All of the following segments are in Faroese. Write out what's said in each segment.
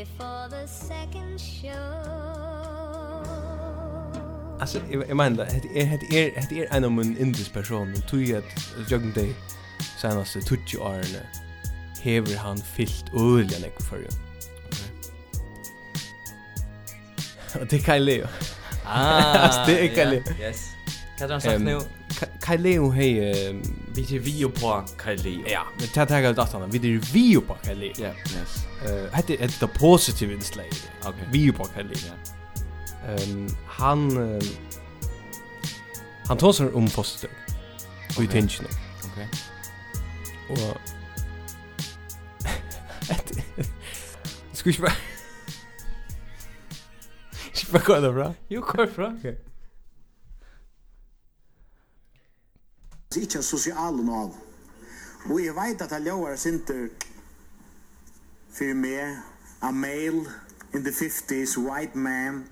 before the second show Alltså jag menar det är det är det är en av min indisk person och tog jag jag dig senaste 20 åren hever han fyllt öliga nekko för ju. Och det kan Leo. Ah, det är Leo. Yes. Kan du ha sagt nu? Kan Leo hej Vi är vi på Kylie. Ja, men det här gäller datan. Vi är vi på Kylie. Ja, yes. Eh, hette ett det positive inslag. Okej. Vi på Kylie. Ja. Ehm han um, han tar sig om foster. Och okay. tension. Okej. Okay. Och Ska ikke bare... Ska vi bare gå där bra? Jo, gå bra. Okej. Det er ikke en sosial nav. Og jeg vet at jeg lover sinter for meg, a male in the 50s, white man.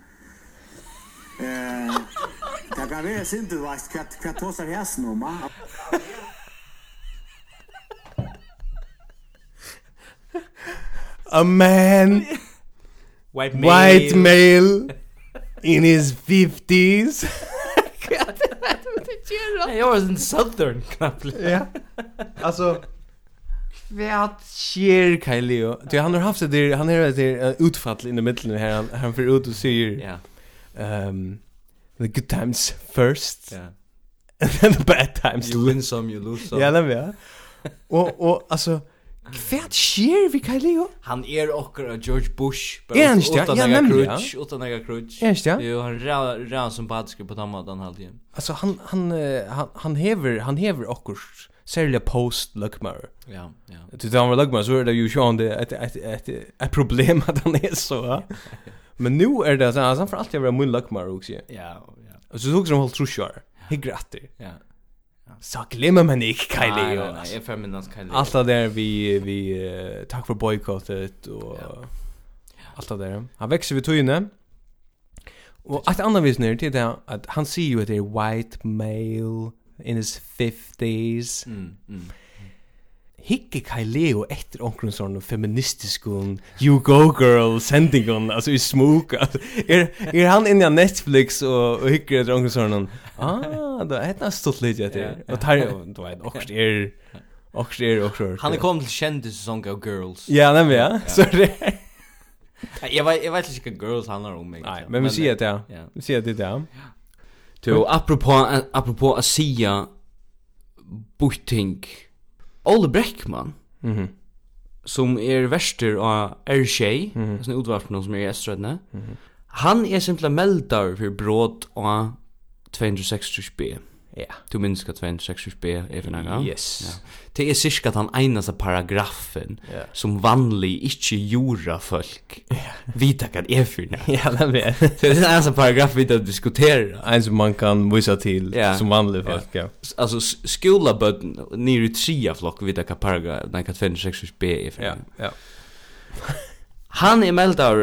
Eh, det kan være sinter, veist, hva, hva tåser hæsen om, ah? A man, white male, white male in his 50s göra? Jag var en southern knapp. Ja. Alltså Vad sker Kyleo? Du han har haft det där han har det utfall i mitten här han han för ut och säger ja. Ehm the good times first. Ja. And then the bad times. You win some you lose some. Ja, det är. Och och alltså Fett skjer vi Kyle Leo? Han er okker av George Bush Er han ikke det? Ja, nemlig Utan ega krutsch Er han ikke det? Jo, han er rea sympatisk på den måten tiden. Alltså Altså, han, han, han, han hever, han hever okkur Særlig post Lugmar Ja, ja. Til han var Lugmar så er det jo sjåan det et, et, et, et problem at han er så Men nu er det sånn, han får alltid være mun Lugmar også Ja, ja. Og så tog som holdt trusjar Hygg Ja. Så glömmer man inte Kylie. Nej, nej, nej, jag förminnas Kylie. Allt det där vi, vi uh, tack för boykottet och ja. allt det där. Han växer vid tygene. Och ett annat vis nu till det att han ser ju att det är white male in his 50s. Mm, mm hikke Kai Leo etter omkring sånn feministisk You Go Girl sendingen, altså i smuk. Altså, er, er han inne på Netflix og, og hikker etter omkring sånn, ah, da er det stått litt etter. Og tar jo, du vet, okst er, okst er. Han er kommet til kjente sesong av Girls. Ja, nemlig, ja. Så det. Jag vet jag vet inte vilka girls handlar om mig. Nej, men vi ser det. Ja. Vi ser det där. Du apropå apropå att säga butting. Ole Breckman. Mhm. Mm som er verster av R6, mm -hmm. sånn utvarpen som er i Estrødne. Mm -hmm. Han er simpelthen meldar for bråd av 260 b. Ja. Du minns att vem sex B även en gång. Yes. Det är cirka den enaste paragrafen som vanlig inte jura folk. Vita kan är för. Ja, det är. Det är den ensam paragraf vi att diskutera. En som man kan visa till som vanlig folk. Ja. Alltså skola but ner i trea flock vita kan paragraf den kan vem sex B även. Ja. Ja. Han är meldar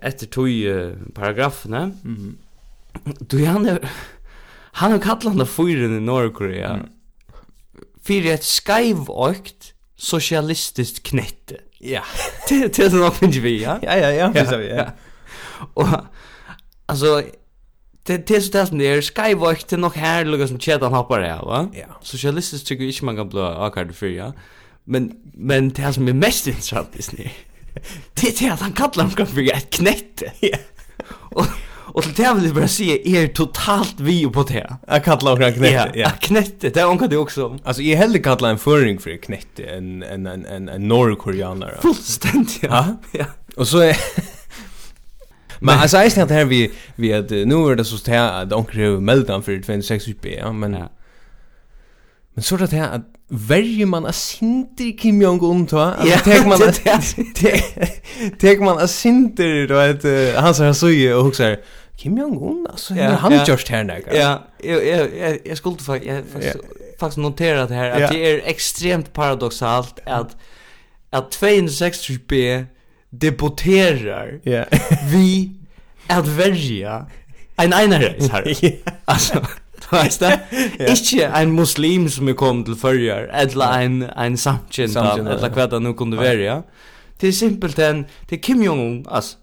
efter tog paragraferna. Mhm. Du han är Han har kallat han fyren i Norrkorea. Mm. För ett skivökt socialistiskt knätte. Ja. Det det är nog inte vi, ja. Ja, ja, ja, precis ja. ja. Och alltså det det så där som det är skivökt det nog här som chat hoppar där, va? Ja. Socialistiskt tycker jag man kan bli akkurat för ja. Men men det som är mest intressant är det det att han kallar honom för ett knätte. Ja. Och Och till det vill jag bara säga, er totalt vi på det. Jag kallar också knätte. Ja, knätte. Det onkar det också. Alltså jag hellre kallar en föring för knätte en en en en en norrkoreanare. Fullständigt. Ja. ja. Och så är Men alltså jag tänkte här vi vi att nu är det så att de kräver mellan för 26 B ja, men ja. Men så det här att värjer man att sinter Kim Jong-un då? Alltså tar man att tar man att sinter då att han så så ju och så Kim Jong-un, alltså, ja, han ja. just här näka. Ja, jag, jag, jag, jag skulle faktiskt, jag, faktiskt, ja. faktiskt notera det här, att ja. det är extremt paradoxalt att, att 260b deporterar yeah. vi att välja en einarreis här. alltså, Vet du? Ikke en muslim som er kommet til førjar, eller en, en samkjent, eller hva det nu kunde være, ja. Det er simpelthen, det är Kim Jong-un, altså,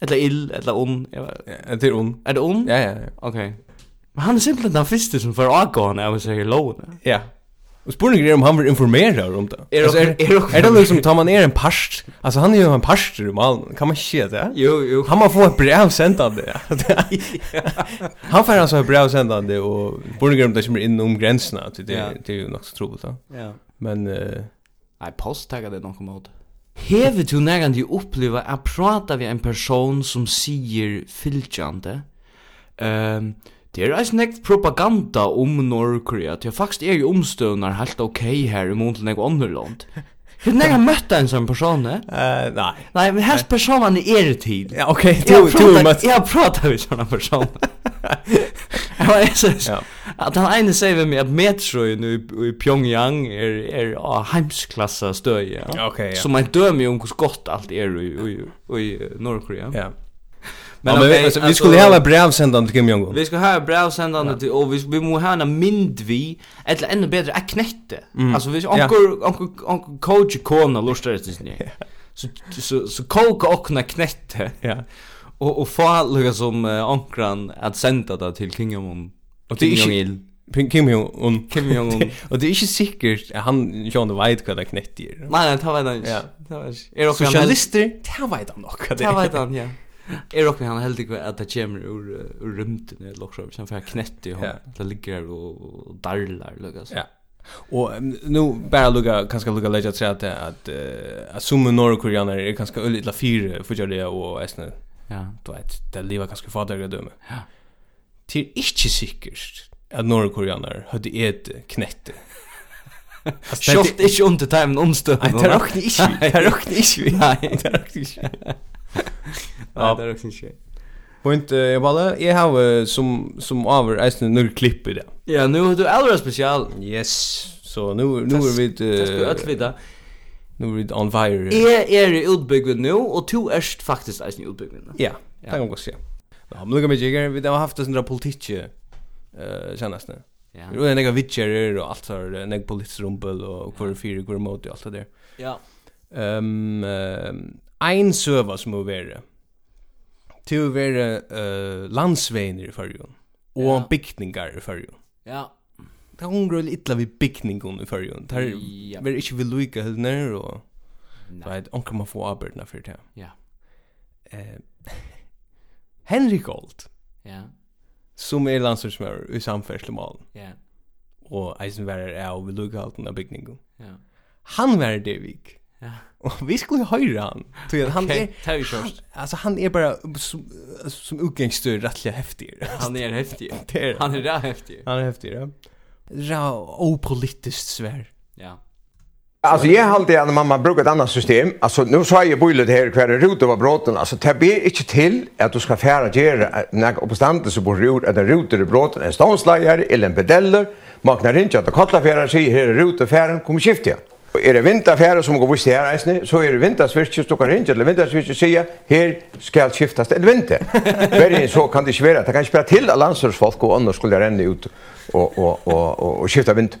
Eller ill, eller ond. Ja, det är ond. Är det ond? Ja, ja, ja. Okay. Men han är simpelthen den första som får avgående av seg i loven. Ja. Och spurningen är om han vill informera om det. Er, det- er, er, er det liksom, tar man ner en past? Alltså han är ju en parst i Malmö. Kan man se det? Jo, jo. Han må få ett brev sendt av det. han får alltså ett brev sendt av det, og spurningen är om det kommer in om gränserna. Det, det, det är ju nok så troligt. Ja. Men... Uh, Nej, post det någon mot det. Hever du nærandi uppliva at prata vi en person som sier fylgjande um, Det er eis nekt propaganda om Norrkorea Det er faktisk er jo omstøvnar helt ok her i mån til nek ånderland Hur när mött en sån person? Eh, nej. Nej, men här personen är det tid. Ja, okej. Du du mött. Jag pratar med såna personer. Ja, det är så. Att han ene säger mig att metro nu i Pyongyang är är av heimsklassa stöje. Okej. Så man dömer ju om hur gott allt är i i i Nordkorea. Ja. Men, ja, okay, men alltså, vi skulle ha ett brev sändande till Kim Jong-Un. Vi skulle ha brevsändande ja. till och vi vi måste ha en mynd vi eller ännu bättre en knätte. Mm. Alltså vi onkel onkel onkel coach kona lustar det inte. Så så så koka och knätte. Ja. Och och få lugga som uh, ankran att sända det till King Jong-Un. Och till Jong-il. Kim Jong-un. Kim Jong-un. Och det är inte säkert att han John vet vad det knätter. Nej, nej, ta vet han inte. Ja. Ta vet. Är det socialister? Det vet han nog. Ta vet han, ja. Är rockar han helt ikväll att det kommer ur ur rymden eller något sånt som för knätt i honom. Det ligger där och darlar liksom. Ja. Och nu bara lugga kanske lugga lägga att säga att att att som norrkoreaner är kanske öliga fyra för det och äsna. Ja. Du vet, det lever kanske fader döme. Ja. Till inte säkert att norrkoreaner hade ett knätte. Schott ich unter timen umstürmen. det rockt nicht. Det rockt nicht. Nein, det rockt nicht. Ja, det är också shit. Point jag bara jag har som som över är nu klipp i det. Ja, nu har du allra special. Yes. Så nu nu är vi det ska öll vita. Nu är det on fire. Jag Är i utbyggd nu och två är faktiskt är utbyggd nu. Ja, det kan man se. Ja, men lukka mig jigar, vi har haft sådana politik eh senast nu. Ja. Det är några har och allt så där, sådär, politisk rumpel och kvar fyra hver mot og alt det där. Ja. Ehm um, ein server som må være, til å være uh, landsveiner i fyrjun, og ja. bygningar i fyrjun. Ja. Det er hungra litt illa vi bygningun i fyrjun. Det er ja. vi ikke vil luka henne, og right, onker man få arbeidna for det. Ja. Uh, Henrik Gold, ja. som er landslagsmøver i samferdslemalen. Ja. Og eisen varer er av vi luka halten av bygningun. Ja. Han var det vik. Och vi skulle höra han. Tog okay, han är han, alltså han är bara som, som utgångsstör rättligen häftig. Han är häftig. han är rätt häftig. Han är häftig, ja. Ra opolitiskt svär. Ja. Alltså jag har alltid när mamma brukar ett annat system. Alltså nu sa jag bullet här kvar i rot var bråten. Alltså det blir inte till att du ska färra göra när uppstandet så bor rot att rutor i bråten en stånslajare eller en bedeller. Maknar inte att kolla färra sig här i rot färren kommer skifta. Og er det vindafæra som går vist her eisne, så er det vindasvirkje som kan ringe, eller vindasvirkje sier, her skal skiftast en vinter. Verre så kan det ikke være, det kan ikke være til at landsrådsfolk og andre skulle renne ut og, og, og, og, og skifta vind.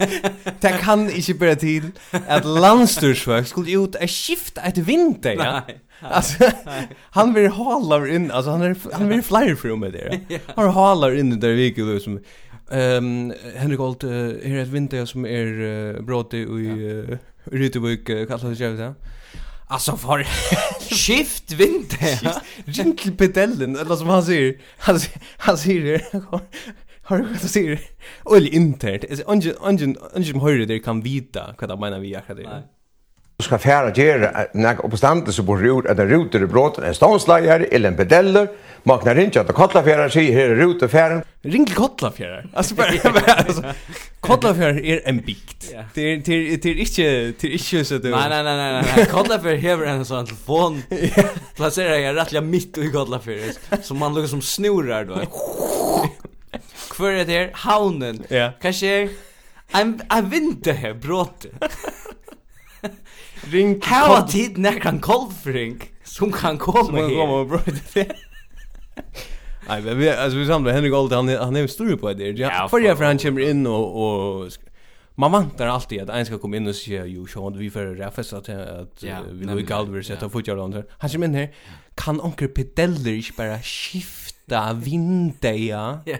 det kan ikke være til at landsrådsfolk skulle ut og skifta et vinter, ja. Nei. Alltså han vill hålla in alltså han är han vill flyer för med det. Han håller in där vi går som Ehm Henrik Holt er et vinter som er uh, bråte i uh, Rytevik uh, kallar det sjøv det. Alltså för skift vinter. Gentle pedellen eller som han säger. Han han säger det. Har du vad säger? Oj internt. Är ungen ungen ungen hörde det kan vita vad det menar vi jag hade. Du ska färra ger när uppstandelsen så borde ut att det roter i bråten en stånslajare eller en pedeller Man kan ringa till Kotlafjärrar sig här rute färden. Ring till Kotlafjärrar. Alltså bara alltså Kotlafjärrar är en bikt. Det är det är det är inte det är inte så det. Nej nej nej nej nej. Kotlafjärrar hever en sån telefon. Placera jag rättliga mitt i Kotlafjärrar som man lukar som snorar då. Kvar är det haunen. Kanske en en vinter här bråte. Ring. How tid när kan kolfring som kan komma. Som kan komma bråte. Nej, men vi alltså vi samlar Henrik Old han han är stor på det. Ja, för jag för han kommer in och och man vantar alltid att en ska komma in och säga ju Sean vi för Raffes att att vi nu Galver sätta fotboll runt. Han kommer in här kan onkel Pedeller inte bara skifta vindeja.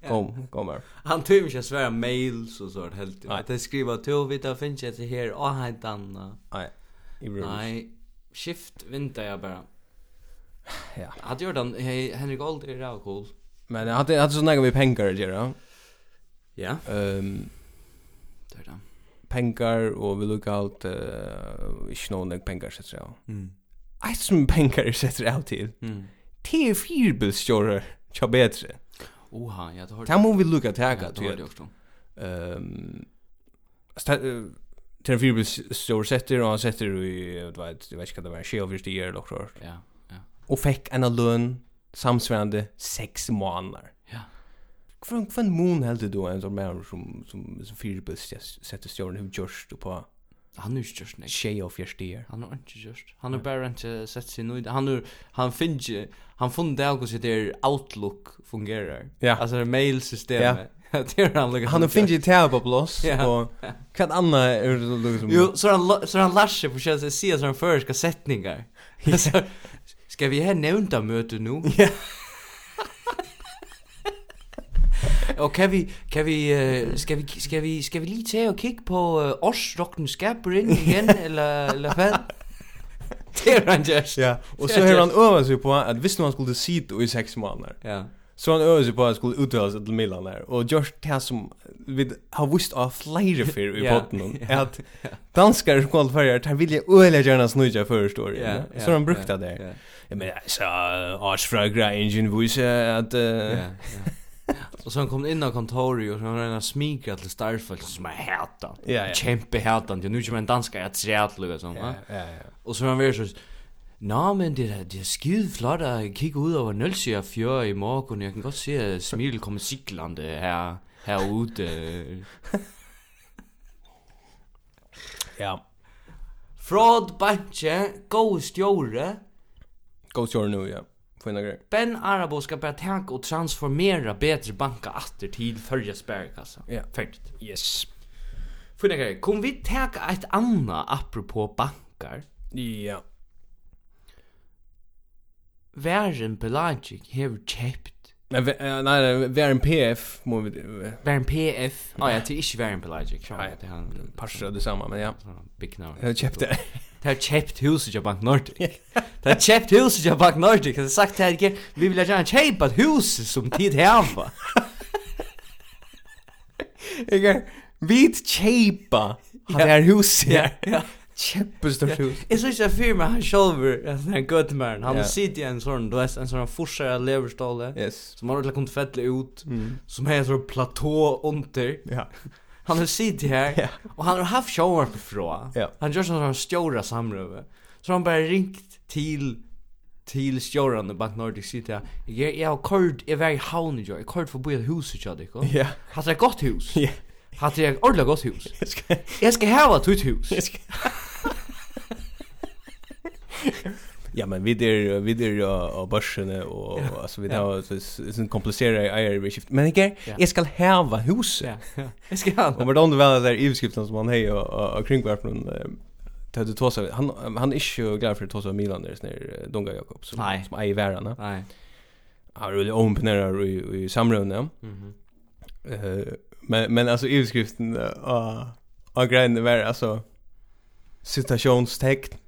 Ja. Kom, kom här. Han tycker inte svära mails och sånt helt. Att det skriva till vita finns det här och han Nej. Nej, skift vindeja bara. Ja. Hade gjort han hey, Henrik Old är rätt cool. Men han hade hade så några vi pengar det då. Ja. Ehm det är det. Pengar och vi look out eh uh, ich know pengar så så. Mm. Ett som pengar så så out till. Mm. T4 bilstjore. Jag bättre. Oha, ja det har. Där måste vi look at här att. Ehm Terran Fibris står sätter och han sätter i, jeg vet jag vet inte vad det var, 24 år eller noe. Ja och fick en lön samsvarande 6 månader. Ja. Från från mån helt då en sån människa som som som fyrbus just sätter stjärnan hur just på Han är ju just nej. Shay of your steer. Han är inte just. Han är bara inte sett sig nu. Han är han finns han fann det också det outlook fungerar. Ja. Alltså det mail systemet. Ja. det är han lukar. Han finns ju tab på blås och kan anna är det liksom. Jo, så han så han lashar på att se så han förska sättningar. Skal vi have nævntermøde nu? Ja. og kan vi kan vi øh, skal vi skal vi skal vi lige tage og kigge på øh, Ostrokken igen eller eller hvad? Det er Rangers. Ja, og så har han øvet sig på at hvis man skulle sit i 6 måneder. Ja. Så han øver sig på at skulle uttale sig til Milan her. Og Josh det som vi har vist av flere för i podden, Er at danskar som kvalifier, tar vilja øyla gjerna snudja først år. Så han brukt det der jag menar så Arsfrögra engine vise att ja. ja. Och sen kom in i kontoret och så han det smika till starfolk som är hata. Ja, ja. Kämpe härta. Det nu kommer en danska jag ser att lugga va? Ja, ja, ja. Och så var det så Nå, men det er, det er skide flot at kigge ud over Nølsjø fjør i morgen. Jeg kan godt se, at Smil kommer siklande her, herude. ja. Fraud bantje, god stjåre, Go nu, ja. Fina grej Ben Arabo ska börja tänka och transformera bättre banka åter till förra spärrkassa. Ja. Yeah. Yes. Fina grej Kom vi tänka ett annat apropå bankar? Ja. Yeah. Värgen Pelagic har köpt. Men nej, nej, en PF må vi... en PF? Ja, det jag tycker inte Pelagic. Nej, det är han. Parsa det samma, men ja. Big now. Jag köpte det. Det har kjept huset til Bank Nordic. Det har kjept huset til Bank Nordic. Det har sagt til ikke, vi vil gjerne kjepa et hus som tid heva. Ikke, vi kjøpe han her huset. Ja, ja. Kjempestort hus. Jeg synes jeg fyrer meg han selv, den her gøtemæren. Han yeah. sitter i en sånn, du vet, en sånn forsere leverståle, yes. som har ordentlig kommet fettle ut, mm. som har en sånn platå under. Ja. Yeah han har sitt här yeah. och han har haft shower från. Ja. Han gör sån här stora samröve. Så han bara ringt till till stjåran i Bank Nordic City. Jag jag har kort i varje havn jag. Jag kort för bo i huset jag det. Ja. Har det gott hus? Ja. Har ett ordentligt gott hus? Jag ska ha ett hus. Jag ska. Ja, men vi där vi där och börsen och alltså vi har så är en komplicerad eier vi skift. Men jag jag ska häva huset. Ja. Jag ska ha. Och då väl där i beskriften som han hej och kringvarpen Ted du tåsa han han är ju glad för tåsa Milan där snär Donga Jakob som som är i världen. Nej. Han är really ompnerar i i samrunda. Mhm. Eh men men alltså i beskriften och och grejen var alltså citationstecken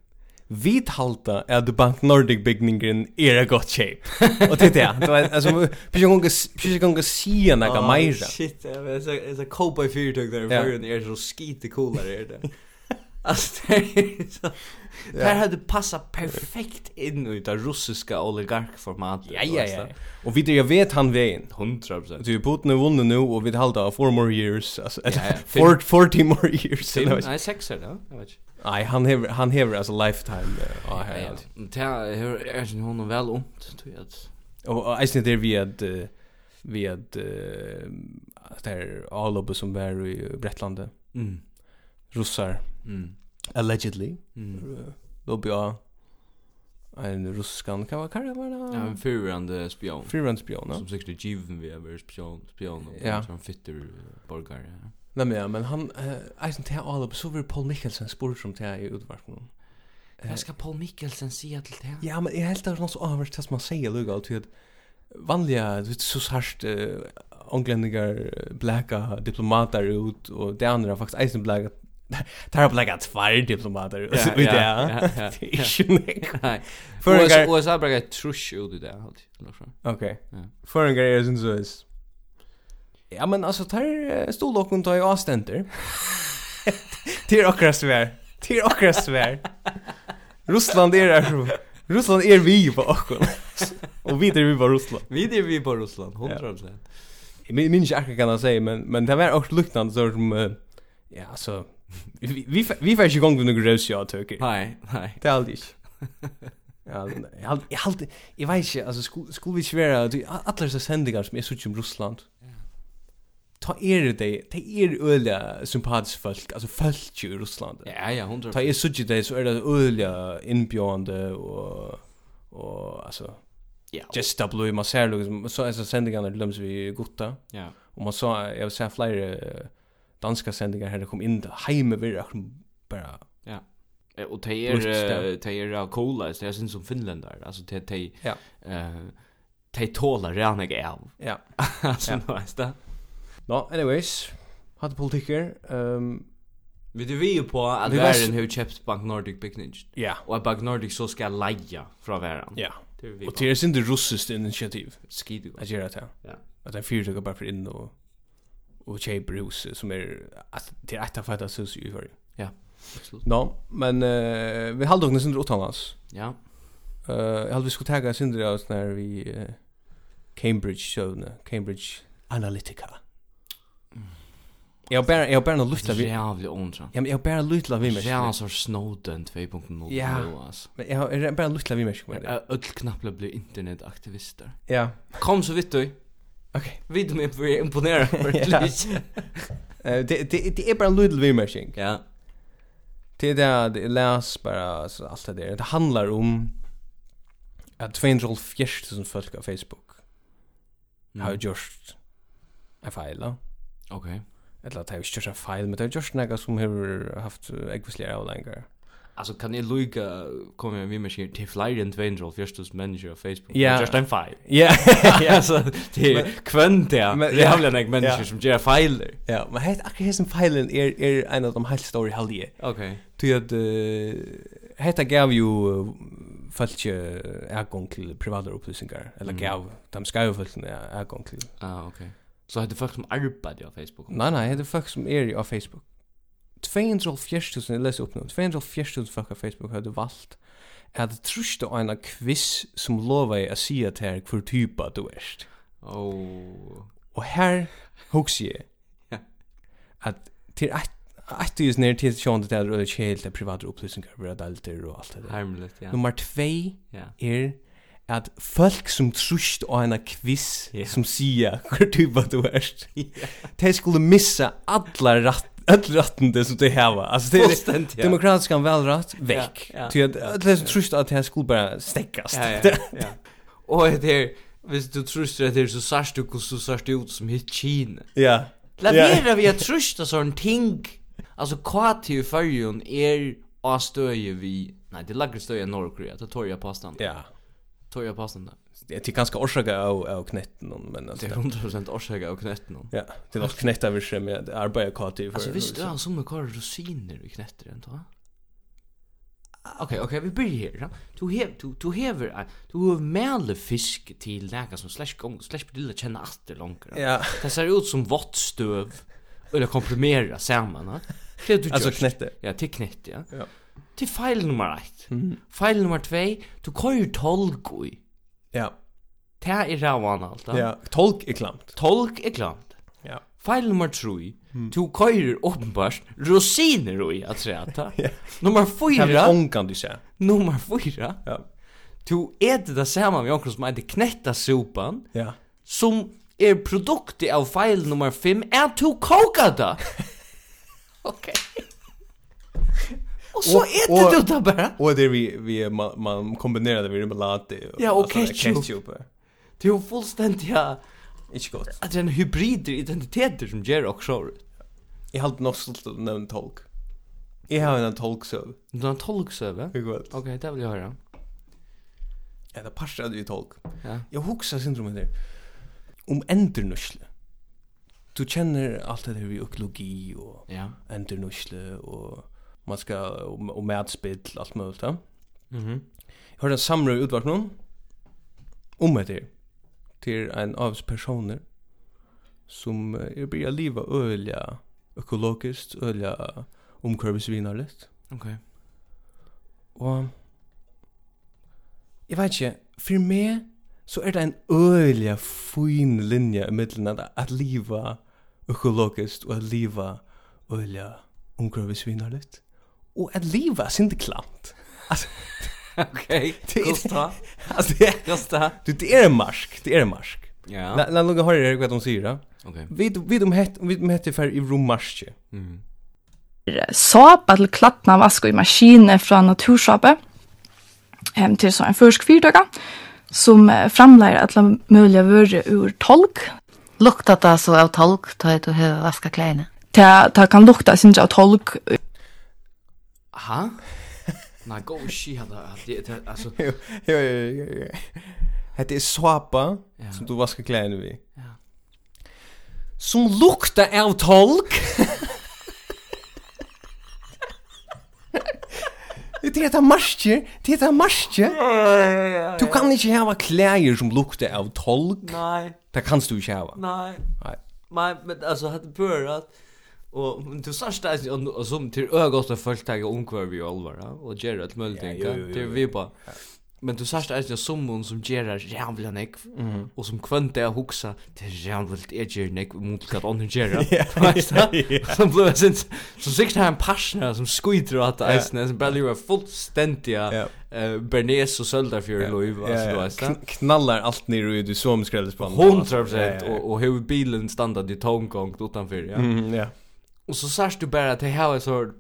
vi talta at Bank Nordic byggningen er a gott shape. Och det är det. Alltså precis gånger precis gånger se en några meira. Shit, det är så cowboy fyrtåg där för den är så skite coolare är det. Alltså det är så... Ja. Där hade passat perfekt in i det russiska oligarkformatet. Ja, ja, ja. Och vi jag vet han vägen. 100 procent. Du Putin har vunnit nu och vi halda four more years. Alltså, ja, ja. four, 40 more years. Fem, nej, sex är det. Jag vet inte. Nej, han hever, han hever alltså lifetime. Uh, ja, ja, ja. Det här är sin honom väl ont, tror jag. Och jag det vi att vi att det här A-lobbet som var i Brettlande. Mm. Russar. Mm. Allegedly. Mm. Då blir en ruskan kan vara kan det Ja, en fyrande spion. Fyrande spion, Som säkert är given vi över spion, spion och ja. som fitter borgare. Ja. Nej, men, men han, äh, eisen till upp så var Paul Mikkelsen spurt som till i utvarpen. Vad ska Paul Mikkelsen säga till det? Ja, men jag helt det är något så avvärst att man säger lugga och till vanliga, du vet, så särskilt äh, ongländigar blacka diplomater ut och det andra faktiskt eisen Tar upp like att fire diplomater Ja, så ja. Det är För USA så bara trush ut det där halt. Okej. För en grej är så is. Ja men alltså tar stol och ta i avständer. Det är akkurat svär. Det är akkurat svär. Russland är där. Russland är vi på akkurat. Och vi är vi på Russland. Vi är vi på Russland 100%. Jag minns inte akkurat kan jag säga men men det var också luktande så som ja alltså vi vi vi får ju gång med några rösiga tycker. Nej, nej. Det är aldrig. Ja, jag har jag har jag vet inte alltså skulle skulle vi svära att alla dessa sändningar som är så tjum Ryssland. Ta er det, ta er öliga sympatisk folk, alltså folk i Ryssland. Ja, ja, 100. Ta er så tjum det så är det öliga inbjudande och och alltså Ja. Just double i Marcelo så är så sändningarna glöms vi gotta. Ja. Och man sa jag vill säga fler danska sändningar här det kom in där hemme bara ja och det är det är coola det är syns som finländare alltså te te ja eh te tålar redan jag av ja alltså nästa no anyways hade politiker ehm Vi du vi på att vi världen hur köpt Bank Nordic Picnic. Ja. Och Och Bank Nordic så ska leja från världen. Ja. Och det är inte russiskt initiativ. Skidgott. Att göra det. Ja. Att det är fyra bara för in och och tjej Bruce som är alltså det är ett av fatta sus i för. Ja. Absolut. No, men uh, vi hade också synder utomlands. Ja. Eh uh, jag hade vi skulle ta synder oss när vi uh, Cambridge shown Cambridge Analytica. Jag bara jag bara lufta lust Ja, vi ondra. Ja, men jag bara lufta vi med. Ja, så Snowden 2.0 Ja. Men jag bara lufta vi med. Öll knappla blir internetaktivister. Ja. Kom så vitt du. Okej, vid mig för imponera för det. Det det är bara little vimmershing. Ja. Det där det läs bara så allt det där. Det handlar om att 240 000 folk på Facebook. Mm. Har just en fil då. Okej. Eller att det är just en fil, men det just några som har haft ekvislerar av längre. Mm Alltså kan ni lugga kommer vi med sig till flyr and angel förstås människor på Facebook. Ja. Just en file. Ja. Ja så det kvant där. Det har väl en människa som gör file. Ja, men helt akkurat som filen är är en av de helt stora heldige. Okej. Okay. att hetta gav ju falske ergång till privata upplysningar eller gav dem skau falske ergång till. Ah, okej. Så hade folk som arbetar på Facebook. Nej, nej, hade folk som är på Facebook. 240.000, jeg leser opp nå, 240.000 folk av Facebook hadde valgt at trusta en quiz som lovar jeg å si at her hvor typa du er. Oh. Og her hoks jeg at til et Att det är när till sjön det där och helt privata upplysningar över adulter och allt det där. Hemligt, ja. Nummer 2 är at folk som trust og en quiz yeah. som sier hvor typa du erst, yeah. de skulle missa alla rätt öll rätten det som det här var. Alltså det är demokratiskt kan väl rätt veck. Ty att det är trist att det skulle bara stäckas. Ja, ja. Och det är Hvis du trusst at det er så sarst du hvordan du ut som hit Kina. Ja. Lavera vi at trusst sån ting. Altså, kvart i färgen er av vi... Nei, det er lagre støye i Norrkorea, det tar torja påstånd. Ja. Torja påstand, ja det är ganska orsaka av av knetten men alltså det är 100% orsaka av knätten. Ja, det var knätta vi som med arbeta kort för. Alltså visst han som kvar rosiner i knetter ändå. Okej, okej, vi börjar här. Du hev du du hever du har mäle fisk till läka som slash gång slash blir känna att det långt. Ja. Det ser ut som vått stöv eller komprimera samman. Det du Alltså knätte. Ja, till knätte, ja. Ja. Till file nummer 1. File nummer 2, du kör ju tolgoj. Ja. Det er ravan alt. Ja, tolk er klamt. Tolk er klamt. Ja. Feil nummer 3. Mm. Du køyrer åpenbart rosiner i at træta. ja. Nummer 4. Kan er ångan du sier. Nummer 4. Ja. Du eter det samme med ångan som heter knetta sopan. Ja. Som er produktet av feil nummer 5 er du koka det. Okay. Och så äter du det bara. Och det vi vi man, man kombinerar det med remoulade. och ja, och ketchup. ketchup. Det är fullständigt ja. Inte gott. Att det är en hybrider identiteter som ger också. Jag har nog stolt att nämna tolk. Jag har en tolksöv. Du har en tolksöv? Hur gott. Okej, det vill jag höra. Ja, det passar ju tolk. Ja. Jag huxar syndromet där. Om ändernusle. Du känner allt det här vid ekologi och ja. ändernusle och man ska och, och mätspill allt möjligt. ja. Mhm. Mm jag hörde en samråd utvart någon om det till en av personer som är börjar leva öliga ekologiskt, öliga omkurvsvinarligt. Okej. Okay. Och jag vet inte, för mig så är det en öliga fin linje i mitten att, att leva ekologiskt och att leva öliga omkurvsvinarligt och att leva sin det klant. Alltså okej. Kosta. Alltså det kosta. Du det är en mask, det är en mask. Ja. Låt låt höra det vad de säger då. Okej. Vi vi de heter vi de heter för i rummaske. Mm. Såpa till klattna vask i maskine från natursåpa. Hem till så en färsk fyrdagar som framlägger alla möjliga vörre ur tolk. Luktar det så av tolk, tar du hur vaska kläderna? Det, det kan lukta sin av tolk Ha? Nej, go shit hade det alltså Jo, jo, jo. jo. Hette er såpa ja. som du vaskar kläderna vid. Ja. Som lukta av tolk. Det heter marsje, det heter marsje. Du kan ikke hava klæger som lukta av tolk. Nei. Det kanst du ikke hava. Nei. Nei. Nei, men altså, det bør at Och du sa stas och som till ögost och fulltaga omkvar vi allvar och ger ett möjligt till vi på. Men du sa stas ju som hon som ger jävla neck och som kvant där huxa till jävligt är ger neck mot kat on ger. Som blev sen så sex time passion som skiter åt isen som bara ju fullständiga eh Bernes och Söldarfjord Louis alltså då alltså knallar allt ner i du som skrevs på 100% och och hur bilen standard i tomgång utanför ja. Mm, Ja. Och så sårst du bara att det här är så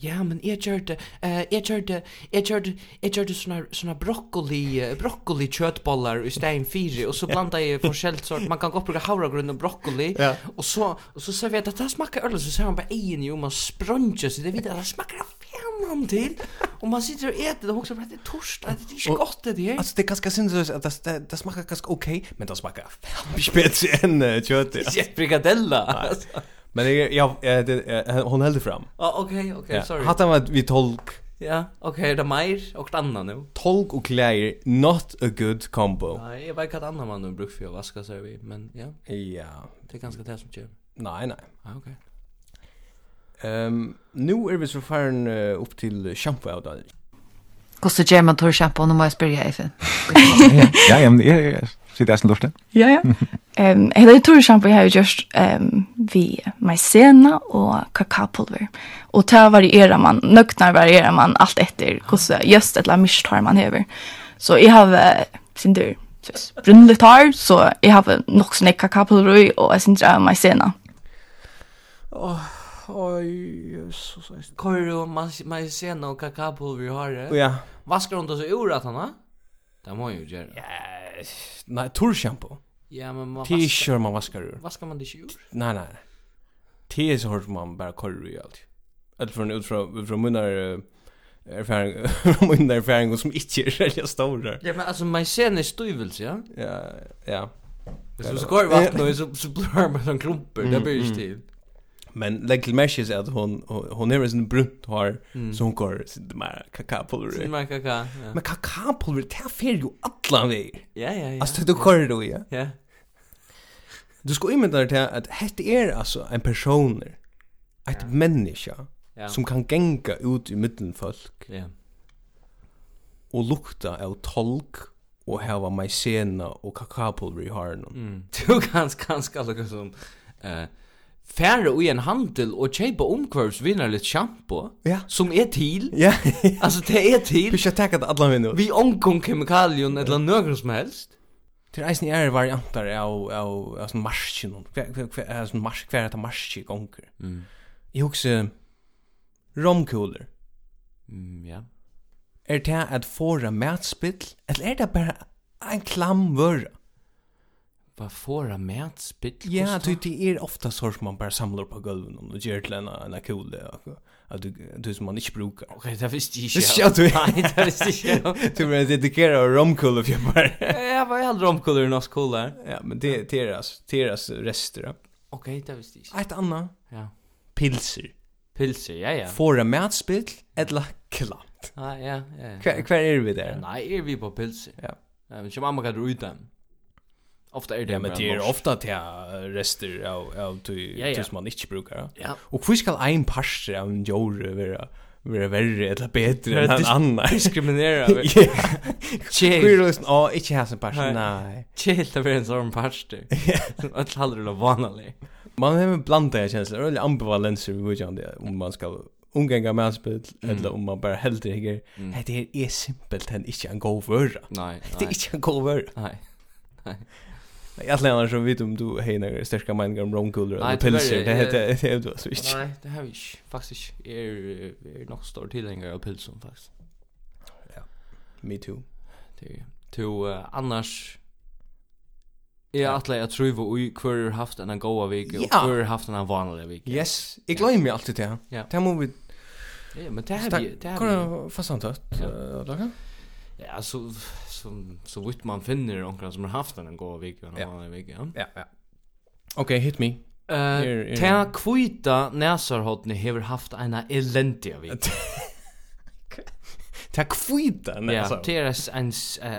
Ja, men jag körde eh jag körde jag körde jag körde såna såna broccoli broccoli köttbollar i stein fyra. Och så blandade jag forskjellt sort. Man kan gå på havregryn och broccoli. Ja. och så och så säger vi att det smakar öl så säger man bara egen ju man spruncher så det vet att det smakar fem till. Och man sitter och äter det också för att det är torsdag det är inte gott det här. alltså det kanske syns att det det smakar ganska okej okay, men det smakar fem bättre än kött. Ja, frikadella. Alltså. Men jag jag hon höll det fram. Ja, okej, okay, okej, okay, sorry. Hatta var vi tolk. Ja, okej, okay, det mer och annan nu. Tolk och kläder not a good combo. Nej, jag vet att annan man nu brukar för att vaska sig vi, men ja. Ja. Det är ganska det som kör. Nej, nej. Ah, okej. Okay. Ehm, um, nu är vi så färn uh, upp till shampoo out. Kosta German Tour Shampoo, nu må jag spyrja Eifen. Ja, ja, men jag sitter nästan luften. Ja, ja. Ehm, hela tur Shampoo har ju just ehm vi maizena och kakaopulver. Och där varierar man, nöknar varierar man allt efter kosta just ett la mistar man över. Så jag har sin tur brunnligt har, så jag har nog sånne kakaopulver och jag syns det är Oj, så så. Kör och man man ser någon kakaopulver har det. Ja. Vaskar hon då så ur att han va? Det må ju göra. Ja, nej, tur shampoo. Ja, men man vaskar. T-shirt man vaskar ur. Vaskar man det ju ur? Nej, nej. T är så hårt man bara korr i allt. Eller från ut från från munnar erfaring munnar erfaring som inte är så stora. Ja, men alltså man ser en stuvelse, ja. Ja, ja. Det så går vatten och så så blir man en klumper, det blir ju mm men lägg till meshes att hon hon är en brunt har så hon går mer kakapulver. Sin mer kaka. Men kakapulver det fer ju alla vi. Ja ja ja. Alltså du kör då ja. Ja. Du ska imita det att hette är alltså en person ett människa ja. som kan gänga ut i mitten folk. Ja. Och lukta av tolk och hava majsena och kakapulver i haren. Mm. Du kan ganska lukka som eh färre i en handel och köpa omkvörvs vinnerligt shampoo ja. som är till. Ja. alltså det är till. Vi ska ta det alla vinner. Vi omkom kemikalien eller något som helst. Det är eisen är varianter av av av sån marschen. Kvar sån marsch kvar att marsch gånger. Mm. Jag också romkuler. Mm, ja. Är det att fåra matspill, eller är det bara en klam vøra? vad får fåra med spill. Ja, det det är ofta så som man bara samlar på golven och ger till en en kul det. Att du du som man inte brukar. Okej, det visste jag. Det ska du. Nej, det visste jag. inte. Du menar dedikera det kör romkull of bara. bar. Ja, vad är romkull i norsk kul? Ja, men det är deras deras rester. Okej, det visste jag. Ett annat. Ja. Pilser. Pilser, ja ja. Fåra med spill eller klatt. Ja, ja, ja. Kvar är vi där? Nej, är vi på pilser. Ja. Ja, Men jag mamma kan du utan. Ofta är det ja, men det är ofta till rester av av till ja, ja. man inte brukar. Ja. ja. Och hur ska en parser av en jord vara vara värre eller bättre än en annan? Diskriminera. Chill. Hur är det? Ja, inte här som parser. Nej. Chill det är en sån pastor. Att hallra det vanligt. Man har en blanda känslor, eller ambivalenser vi går det om man ska umgänga med spel mm. eller om man bara helt det. Det är simpelt än inte en god vörra. Nej. Det är inte en god vara. Nej. Jag lärde mig som vet om du hejer starka meningar om romkulor eller pilser. Det heter det du så inte. Nej, det har vi inte. faktiskt är är nog stor tillhängare av pilsen faktiskt. Ja. Me too. Det to annars Ja, att jag tror vi kvar haft en goa vecka och kvar haft en vanlig vecka. Yes, jag glömmer alltid det. Det må vi Ja, men det har vi... det här. Kan fast antag. Ja, Ja, så som så vitt man finner onkel som har haft den en god vecka och en annan vecka. Ja, ja. ja. Okej, okay, hit me. Eh, ta kvita näsarhotne har haft en elendiga vecka. Ta kvita näsar. Ja, det är en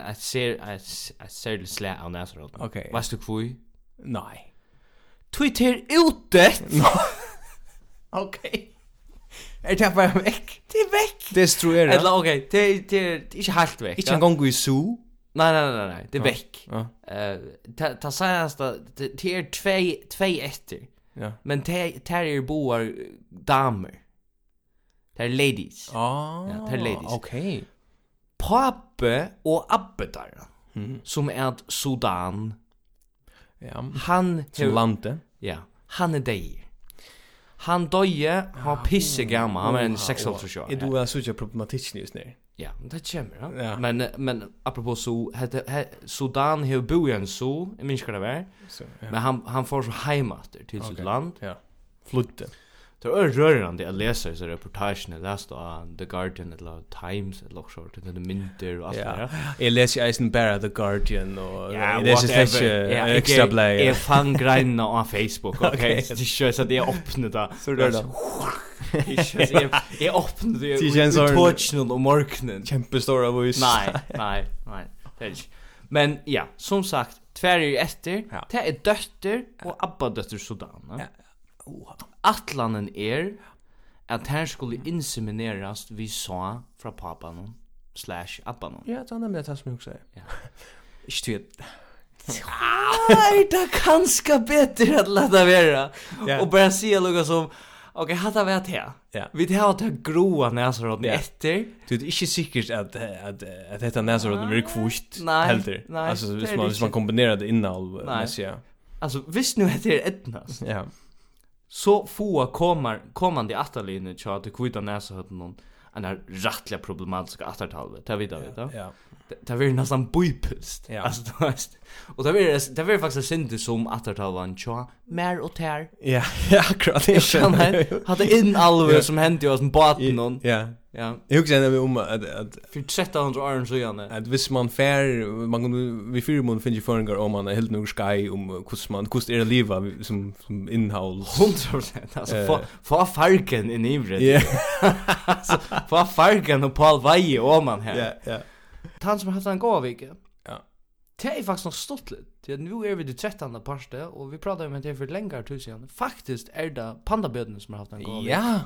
en ser en särskild slä av näsarhotne. Okej. Vad du kvui? Nej. Twitter ute. Okej. Er det bare vekk? Det er vekk! Destruera. Eller, ok, det, det, det er ikke helt vekk. Ikke en gang i zoo? Nei, nei, nei, nei, det er vekk. Ja. Uh, ta senaste, det, det er tvei, tvei etter. Ja. Men det, det er boar damer. Det er ladies. Ah, ja, det er ladies. ok. Pape og abbe der, mm. som er Sudan. Ja, han... Som landet. Ja, han er deir. Han døje, han pisse gammal, han var en 6-års år. Du har såg problematisk just nu. Ja, det kommer, ja. ja. Men, men apropos så, hette, he, Sudan har bo i en så, jeg minns hva det var. Så, ja. Men han, han får så heimater til sitt land. Ja, flytte det var rørande att läsa så reportagen jag läste av The Guardian eller Times eller något sånt det mynter och allt det där. Jag läser ju bara The Guardian och jag läser inte extra blad. Jag fann grejerna på Facebook okej så det kör så det öppnar där. Så det då. Jag öppnade det. Det känns så touchen och morgonen. Jättestor av oss. Nej, nej, nej. Men ja, som sagt, tvär är ju efter. Det är dötter och abba dötter Sudan. Ja. Oh atlanen er at her skulle insemineras vi så fra papanon slash abbanon. Ja, det er nemlig det som jeg også Ja. Ikke du Nei, det er kanskje bedre at la det være. Og bare si noe som, ok, hatt vi et Ja. Vi det har det groa næsaråden efter. Du är inte sikkert att att, att detta næsaråden blir kvist heller. Nei, altså, hvis man, hvis man kombinerar det innan med sig. Alltså visst nu heter det etnas. Ja så få kommer kommande atterlinjer tja att kvita näsa hött någon en här rättliga problematiska attertalvet det vet jag vet ja, ja. det blir nästan bojpust ja. alltså det vet och det blir det blir faktiskt synd som attertalvan tja mer och tär ja ja akkurat det känner hade in alve som hände ju som båten någon ja Ja. Jag husker när om att att för 1300 år så gärna. Att visst man fär man kunde vi fyra månader finns ju om man är helt nog sky om hur man hur det leva som som innehåll 100% alltså för för farken i nivret. Ja. Alltså för farken och Paul Vaje om man här. Ja, ja. Han som har haft en god vecka. Ja. Det är faktiskt något stort Det nu är vi det 13 parste och vi pratar om det för längre tid sedan. Faktiskt är det pandabödnen som har haft en god vecka. Ja.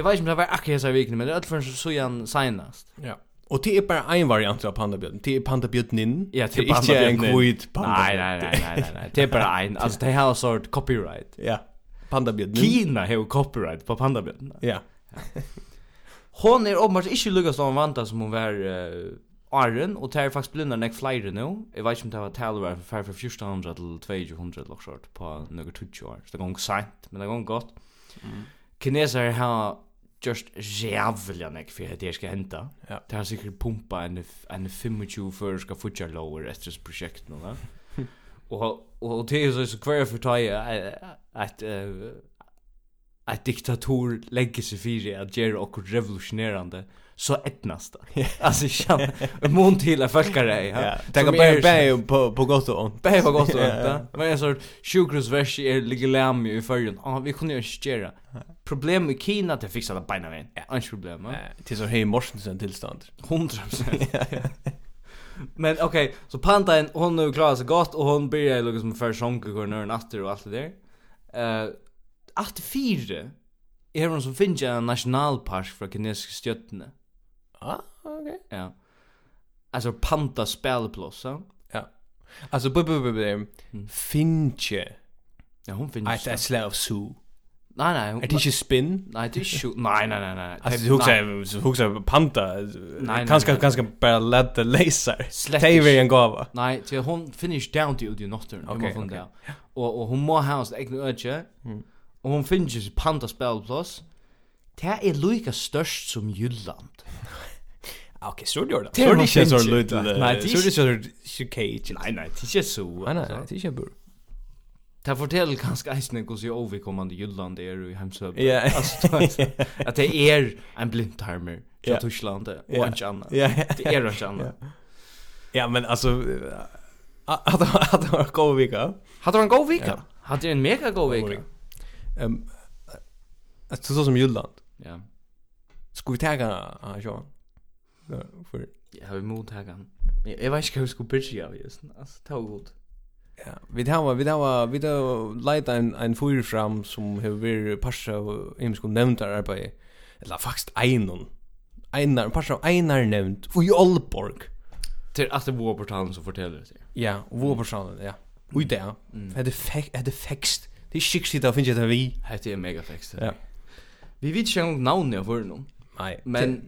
Jag vet inte om det var akkurat så vikna, men det är alltid så såg han senast. Ja. Och det är bara en variant av pandabjörn. Det är pandabjörnin. Ja, det är inte en kvit pandabjörn. Nej, nej, nej, nej, nej. Det är bara en. Alltså det här har sort copyright. Ja. Pandabjörnin. Kina har copyright på pandabjörn. Ja. Hon är uppenbart inte lukkas som vanta som hon var uh, Arren, och det är faktiskt blinda nek flere nu. Jag vet inte om det var talare för färre för 1400 till 2200 locksort på några 20 år. Så det går sent, men det går gott. Mm. Kineser har just jävla nek för att det ska hända. Ja. Det har säkert pumpa en en 25 för ska futja lower efter projekt nu va. Och och det är så kvar för ta att att diktator lägger sig för att göra och revolutionerande. Mm så ettnast. Alltså jag mån till att fucka dig. Det kan bara bä på på gott och ont. Bä på gott och ont. Men jag så sjukrus vers är ligger läm i förrun. Ja, vi kunde ju skära. Problem med Kina att fixa det bena vägen. Ja, inte problem. Det är så hej Morsensen tillstånd. 100%. Men okej, okay, så Pandain hon nu klarar sig gott och hon börjar ju liksom för sjönk går ner natter och allt det där. Eh, uh, att fyra är hon som finns en nationalpark för kinesiska stjärnorna. Ah, okej. Okay. Ja. Alltså Panta spelplats, ja. Ja. Alltså bu bu bu bu. Finche. Ja, hon finns. Alltså slav su. Nej nej, hon... är det inte spin? Nej, det är ju nej nej nej nej. Alltså du huxar huxar panta. Nej, Kanske kanske bara let the laser. Taver en gåva. Nej, till hon finish down to the nocturne. Okej. Okay, Och och hon må ha hans egna öde. Mm. Och hon finns panta spelplats. Det är lika störst som Jylland. Okej, så gjorde det. Det känns så lite. Nej, det är så cage. Nej, nej, det är så. Nej, nej, det är bur. Det fortäller ganska eisne hos i overkommande Jylland er i hemsøp. Ja. At det er en blindtarmer fra Tyskland og en tjanna. Det er en tjanna. Ja, men altså... Hadde hade en god vika? Hadde en god vika? Hadde en mega god vika? Um, så som Jylland. Ja. Skulle vi tega han, Så för jag har emot här kan. Jag vet inte hur ska börja av just. Alltså ta god. Ja, vi det var vi det var vi det lite en en fyr fram som har vi passa im skulle nämnt där arbete. Eller faktiskt en Einar, passa Einar nämnt och i Olborg. Till att det var portalen som fortäller det. Ja, och var portalen, ja. Och där. Det är fäxt, det är fäxt. Det är skickligt att finna det vi. Det är mega fäxt. Ja. Vi vet ju inte navnet av honom. Nej. Men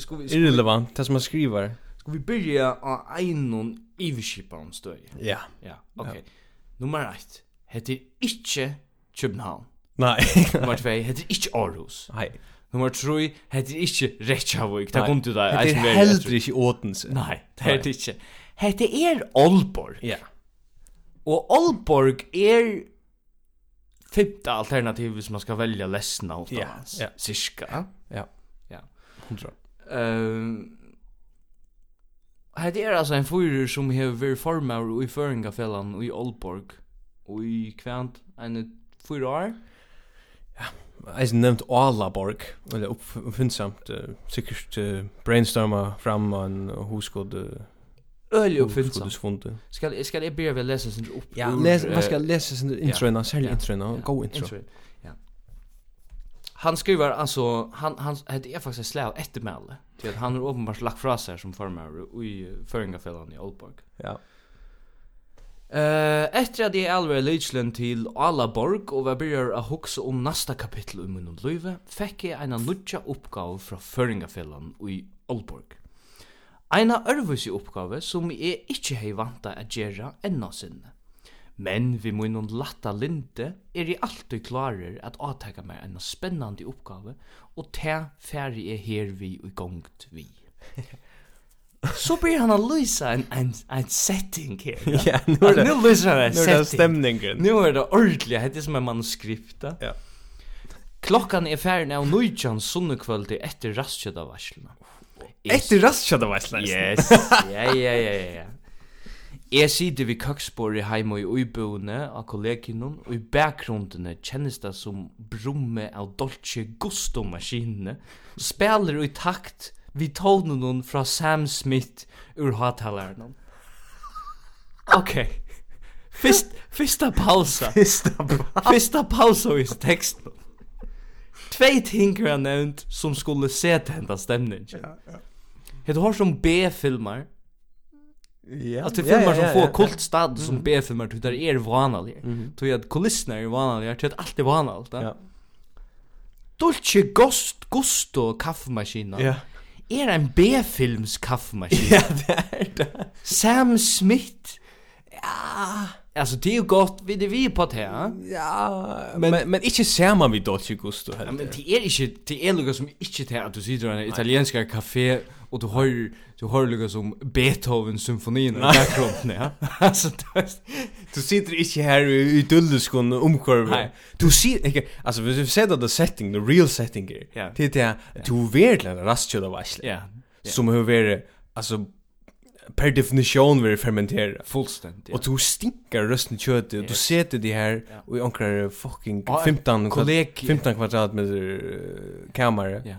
ska vi ska irrelevant det som man skriver. Ska vi börja av en iviskipan stöj. Ja. Ja, okej. Okay. Ja. Nummer 1. heter inte København. Nej. Nummer 2 heter inte Aarhus. Nej. Nummer 3 heter inte Reykjavik. Det kom du där. Det är helt inte Åtense. Nej, det heter inte. Heter er Aalborg. Ja. Och Aalborg er femte alternativ som man ska välja ledsna åt. ja. hans. Ja. Cirka. Ja. Ja. 100. Ehm Hade altså ein en fyrer som verið formar i Föringafällan och i Olborg och i kvänt en fyra år. Ja, jag nämnt Alaborg eller uppfinnsamt uh, sikkert uh, brainstorma fram en hoskod uh, Öl uppfinnsamt. Skal, ska jag be läsa sin upp. Ja, läs skal ska läsa sin intro ja. sälj intro, go intro. intro han skriver alltså han han hade är faktiskt slav eftermäle till att han har uppenbart lagt fra sig som formare i Föringafällan i Oldborg. Ja. Eh efter att det är allvar Lichland till alla borg och vad börjar att huxa om nästa kapitel i min liv fick jag en nutcha uppgåva från Föringafällan i Oldborg. Eina örvusi uppgave som jeg ikkje hei vanta a gjerra enn sinne. Men vi munnum latta linte er i alltid klarer at ataka meg en spennande oppgave, og te færre er her vi og gongt vi. Så blir han å lysa en, en, en setting her. Ja, ja nu er det, nu lysa han en setting. Nu er det stemningen. Nu er det ordentlig, det er som en manuskript. Ja. Klokkan er færen av nøytjan sunnekvöldi etter rastkjødavarslen. Etter rastkjødavarslen? Yes, ja, ja, ja, ja. Jeg sitter ved køksbordet hjemme i uiboene av kolleginnen, og i bakgrunnene kjennes det som brumme av Dolce Gusto-maskinene, spiller i takt vi tonen fra Sam Smith ur hattalaren. Ok. Okay. Fist, fista pausa. Fista pausa. Fista pausa i teksten. Tvei ting har jeg nevnt som skulle se til hentas stemning. Ja, ja. Hette har som B-filmer, Ja. Alltså det filmer som får kult stad som B-filmer det är vanliga. Tror jag att kulisserna är vanliga, det är alltid vanligt. Ja. Dolce Gost Gusto kaffemaskinen. Ja. Er en B-films kaffemaskin. Ja, det er det. Sam Smith. Ja. Alltså det är ju gott vid det vi på det här. Ja, men men, men inte man vid Dolce Gusto heller. Ja, men det är inte det är något som inte det att du sitter i en italiensk kafé och du hör du hör lika som Beethoven symfonin i bakgrunden ja. Alltså du sitter inte här i dullskon nej du ser inte alltså vi ser det the setting the real setting here det det du verkligen rastjud av vassl ja. Som hur är alltså per definition vi fermenterar fullständigt. Och du stinkar rösten kött och du sätter det här och i ankrar fucking 15 kvadrat 15 kvadratmeter kammare. Ja.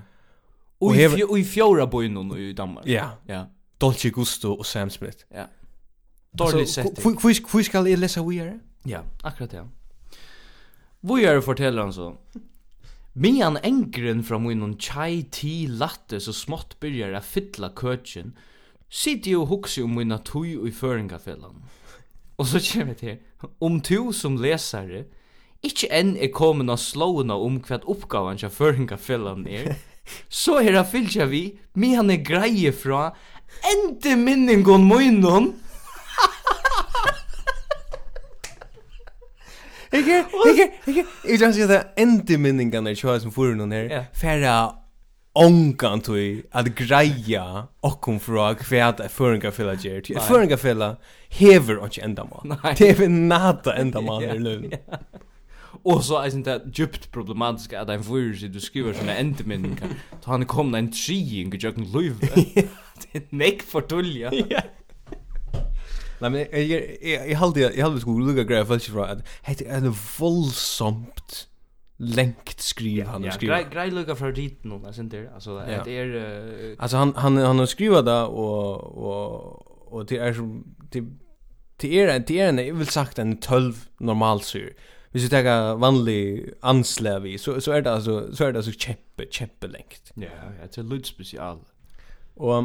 Och i, hever... och i fjärra bojnon i Danmark. Ja. Ja. Dolce Gusto och Sam Smith. Ja. Dårligt sett. Hur ska jag läsa vidare? Ja, akkurat ja. Vidare forteller han så. Mian engren fra munnen chai ti latte så smått byrjar a fylla køtjen, sitter jo hugsi om mina tui og i føringafellan. Og så kommer det til, om tu som lesare, ikkje enn er komin av slåna om hva oppgavan kja føringafellan er, så er det fylltja vi, mi han er greie fra, ente minningon moinon. Ikke, ikke, ikke, jeg kan si at ente minningan er tjoa som fyrir noen her, færa ongan tui at greia okkum fra kvæt at føringa fella gjert. Føringa fella hever ikkje endamal. Det er nada endamal i løvn. Och så är det djupt problematiskt att en virus du skriver såna ändminningar. Då han kom en treing i jöken löv. Det är näck för tulja. Nej men jag jag jag hade jag hade skulle lugga grejer för sig från att det en våldsamt längt skriv han har skrivit. Ja, grej lugga för dit nu alltså inte alltså det är alltså han han han har skrivit det och och och det är som det det är det är en jag vill sagt en 12 normalsyr. Hvis vi tar vanlig anslag vi så så är det alltså så är det alltså kämpe kämpe längt. Ja, ja, det är litt special. Och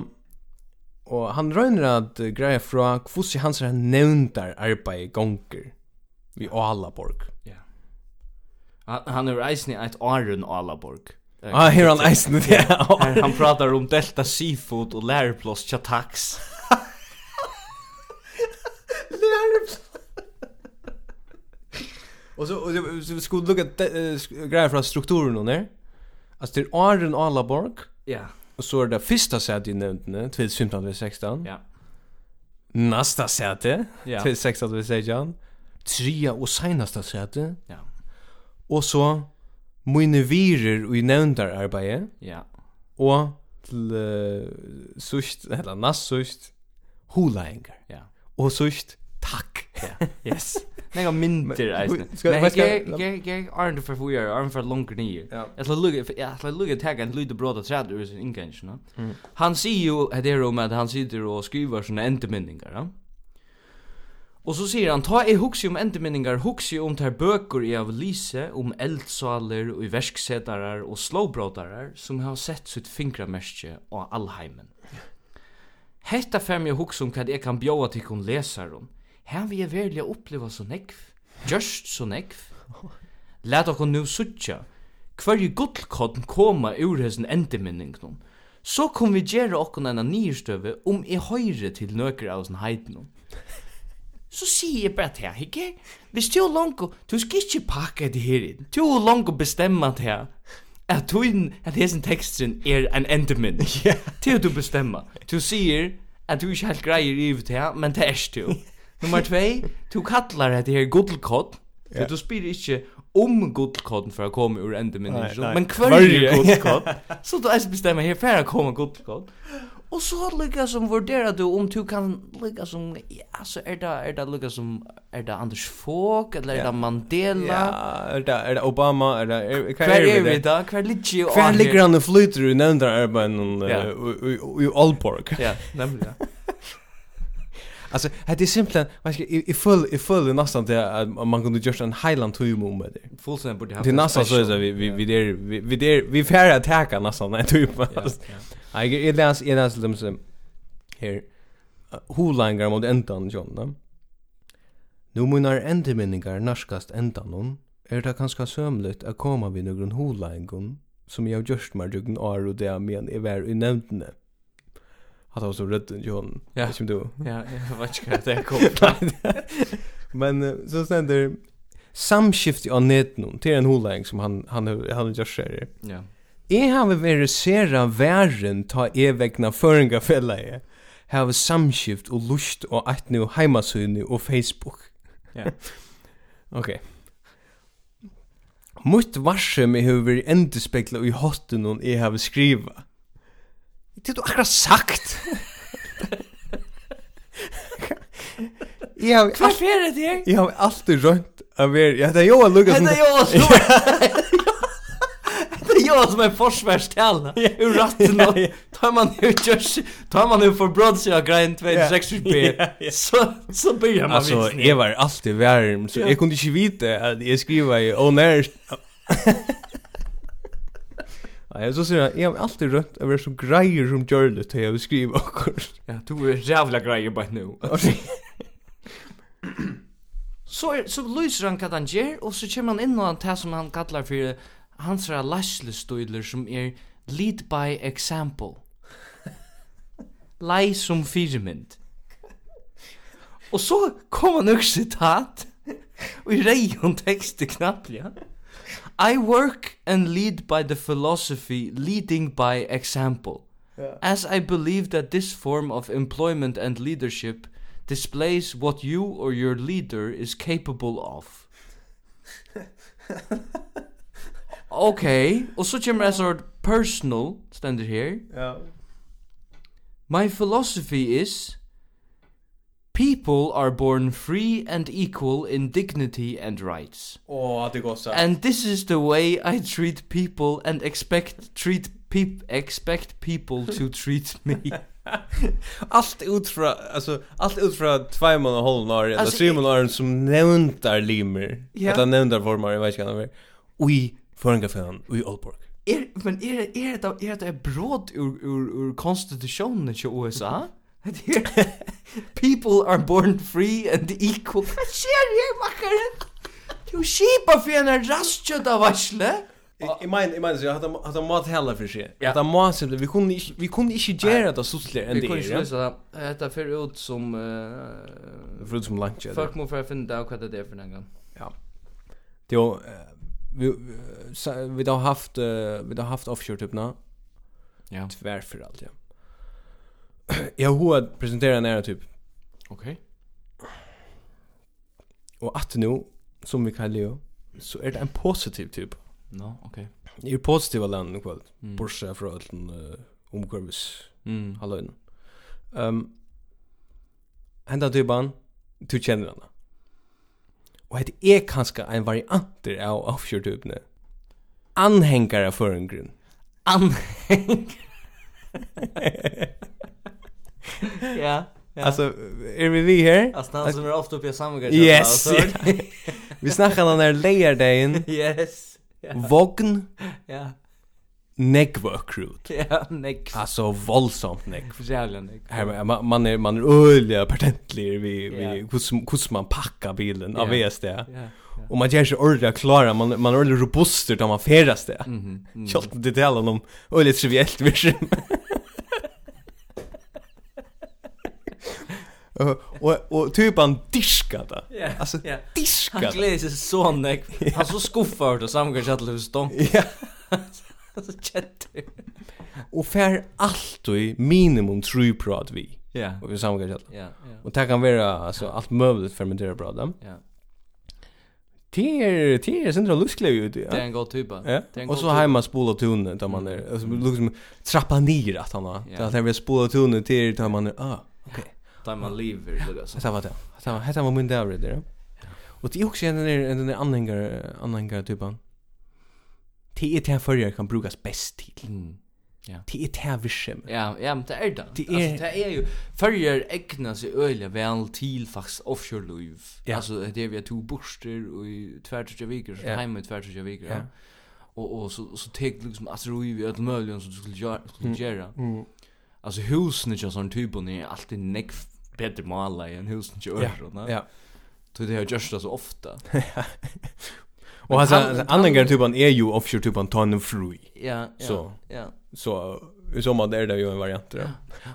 och han rönner att greja från kvossi hans han nämntar arbete gånger vi Alaborg. Ja. Han är reisen i et Arun Alaborg. Ah, här han reisen. Ja. Han pratar om Delta Seafood och lärplats Chatax. Och så och så skulle look at grejer från strukturen och när. Alltså det är Arden Alaborg. Ja. Och så är det första sätet i nämnden 2015-2016. Ja. Nästa säte, ja. 2016-2016. Trea och senaste säte. Ja. Och så mine virer i nevndar arbeidet. Ja. Og till uh, sust, eller näst sust, hulaengar. Ja. Og sust, Tack. Ja. Yes. Nei min mynter eisen. Men jeg, jeg, jeg, er for for jeg, er for longer nye. Jeg skal lukke, jeg skal lukke tag en lyde bråd og træder ur sin no. Han sier jo det her om at han sitter og skriver sånne endeminningar, ja. Og så sier han, ta i huksi om endeminningar, huksi om ter bøker i av lise, om eldsaler og verksetarar og slåbrådarar som har sett sitt fingramerskje av allheimen. Hetta fer meg huksi om hva jeg kan bjóa til kun lesarum her vi er verlig oppleva så nekv, just så nekv. Læt okon nu suttja, hver i gullkodden koma ur hessen endeminningnum. Så kom vi gjere okon enn nyrstøve om i høyre til nøkker av sin heidnum. Så sier jeg bare til her, ikke? Hvis du er langt, du skal ikke pakke det her inn. Du er langt å bestemme til her. At du inn, at hessen teksten er en endemin. Ja. Til du bestemmer. Du sier at du ikke helt greier i det her, men det er du. Nummer 2, du kallar det her gullkott. Yeah. Du spyr ikke om gullkotten for å komme ur endeminningen, men hver gullkott. så du er bestemmer her for å komme gullkott. Og så lykka som vurderar du om du kan lykka som, ja, så er det, er det lykka som, er det Anders Fogh, eller er det Mandela? Ja, er det, er det Obama, er det, er, hva er vi da? Hver ligger jo an? Ligger han og flyter i nevndra arbeid i Aalborg? Ja, nemlig, ja. Alltså det är simpelt man ska i full i full nästan det man kunde just en highland to om med det. Full sen borde ha. Det nästan så är vi vi vi där vi där vi får attacka nästan en typ. Ja. Jag är läs är läs dem så här holangar mot ändan John då. Nu munar endeminningar narskast ändan hon. Är det kanskje sömligt att komma vid någon holangon som jag just meg dugn år og det men är vär i nämnden hade också rätt John. Ja. Som du. Ja, jag vet inte vad det kom. Men så sen där samskift on net till en holäng som han han han just säger. Ja. Jeg har vært sera värren ta evigna föringa fälla är. Har samskift och lust och att nu hemmasyn och Facebook. Ja. Okej. Mutt varse mig hur vi enda i hotten hon jag har skriva. Det du akkurat sagt. Ja, hva er det her? Jeg har alltid rønt av er. Ja, det er jo en lukka som... Det er jo Lukas. Det är jag som är försvärstälna ur ratten og... tar man jo körs tar man nu för brödsja grind 26 b så så börjar man alltså jag var alltid varm så jag kunde inte veta att jag skriva i onär Ja, så säger jag, jag har alltid rönt över så grejer som gör det till jag skriver och Ja, du är jävla grejer bara nu. Så er, så lyser han vad han gör och så kommer han in och han tar som han kallar för hans laslestoiler som är lead by example. Lei som firmynd. Och så kommer han också citat. Och i rejon text knappt, ja. I work and lead by the philosophy leading by example. Yeah. As I believe that this form of employment and leadership displays what you or your leader is capable of. okay, og så kommer det sort personal, stendur her. Ja. Yeah. My philosophy is People are born free and equal in dignity and rights. Oh, det går så. And this is the way I treat people and expect treat peop expect people to treat me. allt ut fra alltså allt ut fra tvåman och hållen har det Simon månader som nämntar limer. Yeah. Att nämntar formar jag vet inte vad. ui förngafan, oj Oldborg. Er, men er, er, er, er, er, ur er, er, er, er, er, People are born free and equal. Hva skjer her, makkaren? Du skipa for en rastkjøtt av varsle. Jag men jag men så hade hade mat heller för sig. Att han måste vi kunde vi kunde inte göra det så slä än det. Vi kunde inte Det detta för ut som eh för ut som lunch. folk må för att finna ut hva det er for en gang. Ja. Det var vi vi har haft vi har haft offshore typ nå. Ja. Tvär för allt ja jag har att presentera nära typ. Okej. Okay. Och att nu som vi kallar ju så är det en positiv typ. No, okej. Okay. Det är positiva land nu kväll. Mm. Borsa för allt uh, omkurvis. Mm. Hallå. Ehm um, Henda typan, du känner henne. Och det är kanske en variant av offshore typen. Anhängare för en grunn. Anhäng. Ja. Ja. Alltså, är vi vi här? Alltså, han som är ofta uppe i samma Yes! Ja. vi snackar om den här lejardagen. Yes! Ja. Vogn. Ja. Negva krut. Ja, negv. Alltså, våldsamt negv. Jävla negv. Här, man, man är, man är öliga patentlig vi, vi, hur hur man packar bilen av VSD. Ja. Yeah. Och man gör sig ordentligt klara, man, man är ordentligt robust där man färdas det. Mm -hmm. Mm -hmm. det talar om öliga triviellt vision. och och typ han diskade. Yeah, alltså yeah. diskade. Han glädjer sig så näck. Han så skuffar då samgår sig att det stom. Ja. Så chat. Och för allt i minimum true prod vi. Ja. Och vi samgår sig. Ja. Och det kan vara alltså allt möjligt fermenterad bröd. Ja. Det är det är central luskle ju det. Det är en god typ. Ja. Och så hemma spola tunen där man är alltså liksom trappa ner att han har. Det att han vill spola tunen till där man är ah. Okej där man lever liksom. Det var det. Det var hetta var där det. Och det är också en en en anhängare anhängare typen. Det är det förr kan brukas bäst till. Mm. Ja. Det är det vishem. Ja, ja, men det är det. Det är det är ju förr ägna sig öliga väl till faktiskt offshore liv. Ja. Alltså det är vi två borster och i tvärtje viker så hemma tvärtje viker. Ja. Och och så så tek liksom att ro i öll möjligen så skulle göra skulle göra. Mm. Alltså husen är ju sån typ och ni alltid neck bättre Mala i en hus än kör. Ja. Så det har jag gjort så ofta. Och alltså annan gång typen är ju offshore typen ton free. Ja, ja. Så. Ja. Så i sommar där det ju en variant då.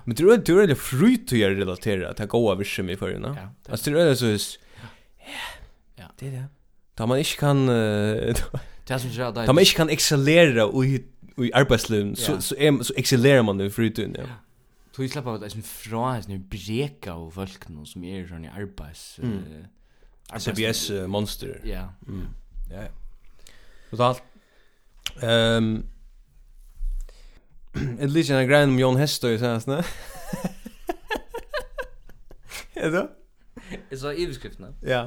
Men tror du tror det free till relatera till att gå över sig med förna. Alltså tror det så är Ja. Det är det. Da man ikke kan Da man ikke kan excellera i arbeidslivet, så, så, er, så excellerer man i fritiden, ja tog slappa av det fra en breka av folk nå som er sånn i arbeids... Mm. Uh, CBS uh, Monster. Ja. Mm. Ja, ja. Totalt. Um, Et litt kjenner grein om Jon Hestøy sånn ne? Er det? Jeg sa iverskriftene. Ja.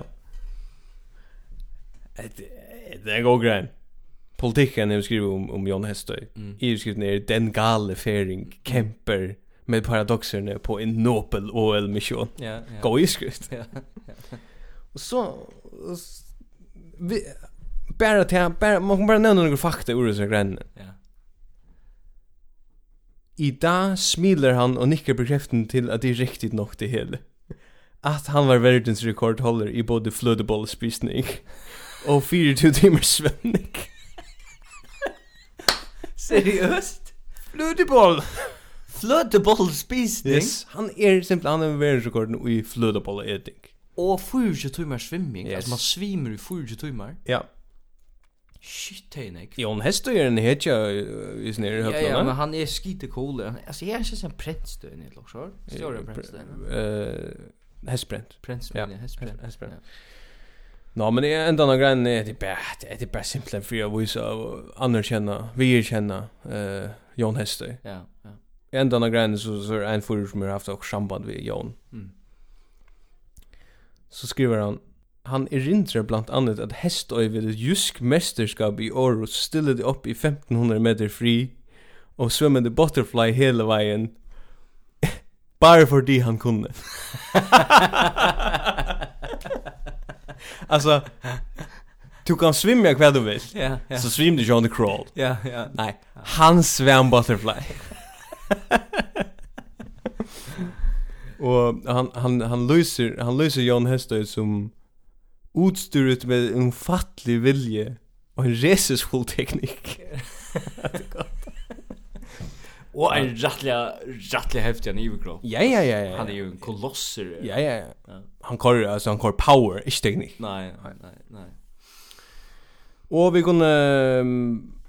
Det er en god grein politikken er vi skriver om, om Jon Hestøy. Mm. Iveskriften er den gale fering, kemper, med paradoxerna på en nobel OL mission. Ja, ja. Gå i skrift. Ja. ja. Och så vi bara ta bara man kan bara nämna några fakta ur så grann. Ja. I dag smiler han og nikker bekreften til at det er riktigt nok det hele. At han var verdens rekordholder i både flödebollspisning och 42 timmars svömning. Seriöst? Flødeboll! fløtebollspisning. Yes, han er simpelthen han er verdensrekorden i fløtebolleting. och 24 timmar svimming, yes. alltså man svimmer i 24 timmar. Ja. Shit, hei nek. Ja, han hester er en hetja i sin nere høpna. Ja, ja, men han är skite cool. Altså, jeg er ikke sånn prentstøyne, också. Står Større prentstøyne. Uh, hestbrent. Prentstøyne, ja. hestbrent. Ja. Nå, no, men jeg enda noen grein er det bare, det er bare simpelthen for jeg viser av anerkjenne, vi erkjenne uh, Jon Hester. Ja, ja enda den grejen så så är en förr som har haft också samband med Jon. Mm. Så skriver han han erindrar bland annat att Hestøy ved et jysk mesterskap i Århus stillet upp i 1500 meter fri och svømmende butterfly hela vägen bara för det han kunde. alltså Du kan svimma kvar du vill. Ja, yeah, ja. Yeah. Så svim du John the Crawl. Ja, yeah, ja. Nej, han sväm butterfly. Och han han han löser han löser Jon Hestøy som utstyret med en fattlig vilje och en resesfull teknik. Och en rättliga rättliga häftig nivå. Ja ja ja ja. Han är ju en kolosser. Ja ja ja. Han kör alltså han kör power, inte teknik. Nej nej nej nej. Och vi kunde um,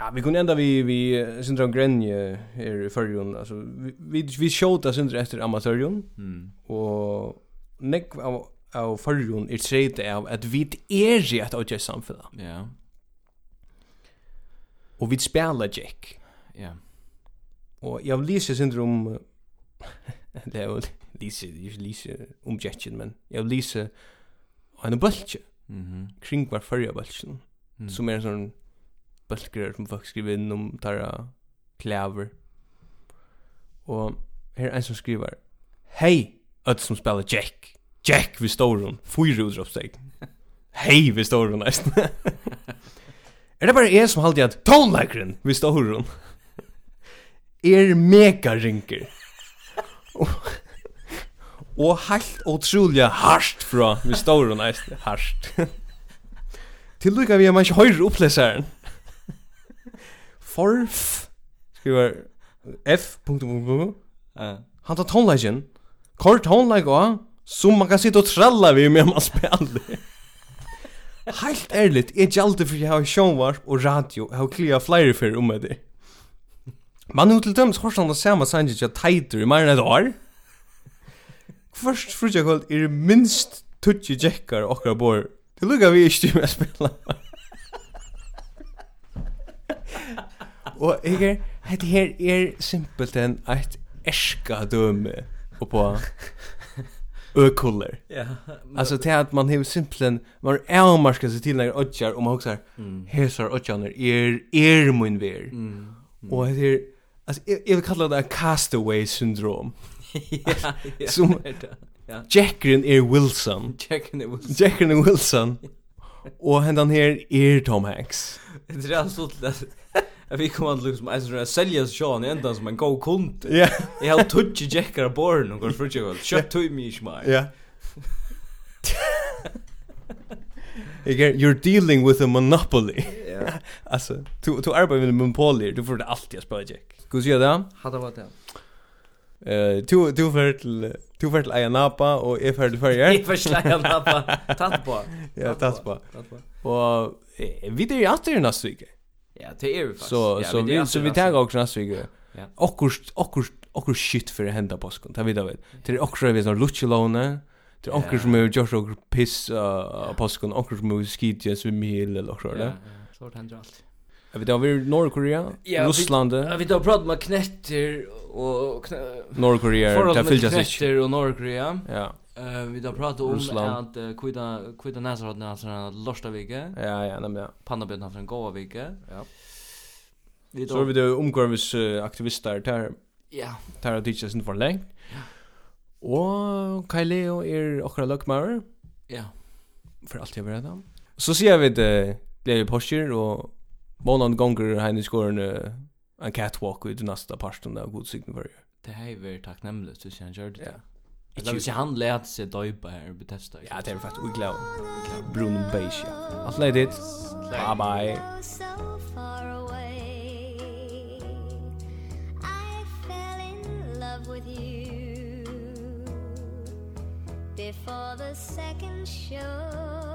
Ja, vi kunne enda vi vi Syndrom Grenje er i förrjun alltså vi vi, vi shota Sindra efter amatörjon. Mm. og neck av av förrjun er tredje av at vi er i et åt just samfällt. Ja. Og vi spela Jack. Ja. Och jag Sindra om, det er jo läser jag läser om Jacken men jeg jag läser en bultje. Mhm. Mm Kring hver förrjun bultjen. Mm. Som er en sånn, bölker som folk skriver inn om tarra klæver. Og her er en som skriver Hei, öt som spiller Jack. Jack vi står hun, Fyra utropstegn. Hei vi står hun, nesten. er det bare jeg som alltid at tonläkaren vi står hun? er mega rinker. Og helt utrolig hardt fra vi står hun, næst hardt. Til lukka vi er man ikke høyre oppleseren. Forf skriver F. Punktum, punktum, punktum. Uh. Han tar tonlagen. Kort tonlag også. som man kan sitte og tralla vi med man spiller. Helt ärligt, är jag alltid for jeg har sjånvarp og radio. Jeg har klia flere fyrir om det. Man nu till döms horsan och samme sannsyn jag tajter i mer enn et år. Først frutja kvöld är det minst tutsi jekkar okkar bor. Det lukar vi ikke med å spela. Og jeg er, det her er simpelt en eit erska døme på ökuller. Ja. Alltså det att man har simpelthen man är marska sig till när odjar och man också här så odjar är är min vär. Och det är alltså jag vill kalla det castaway syndrom. Ja. Som Ja. Jackrin är Wilson. Jackren är Wilson. Jackrin är Wilson. Och händan här är Tom Hanks. Det är alltså Jag fick komma att liksom alltså att sälja Sean ända som en god kund. Ja. Jag har touch jackar born och går för jag. Shut to me smile. Ja. Again, you're dealing with a monopoly. Ja. alltså, du du arbetar med monopoly, du får det alltid att spela jack. Ska vi se det? Hade varit det. Eh, du du för till du för till Ayanapa och är för till förra. Jag för Ayanapa. Tatt på. Ja, tatt på. Tatt på. Och vi det är ju alltid nästa vecka. Ja, det er vi faktisk. Så ja, så vi så vi tar också nästa vecka. Ja. Okkurst, okkurst, okkurst shit för det hända påsken. Det vet jag vet. Det är också vi sån luchelone. Det är också som är Josh och piss uh, påsken också som är skit just med mig eller så där. Så det händer allt. Jag vet vi Nordkorea, ja, Ryssland. Jag vet jag pratar med knetter och Nordkorea, det fylls jag sig. knetter och Nordkorea. Ja. Eh vi har pratat om Russland. att uh, kvita kvida Nazareth alltså en lörsta vecka. Ja ja, nämligen. Panna bjöd han en gåva vecka. Ja. Vi då Så vi då omkörvis aktivister där. Ja. Där har teachers inte för länge. Ja. Och Kyleo är och Lockmar. Ja. För allt jag berättar. Så ser vi det blev posture och Månad gånger har ni skåren en catwalk i den nästa parten av god signaler. Det här är väldigt tacknämligt, så känner jag det. Ja. Jag hvis säga han lät sig döpa här och testa. Ja, det är faktiskt oglav. Bruno Beige. ja. Alt leid dit. Bye bye. Before the second show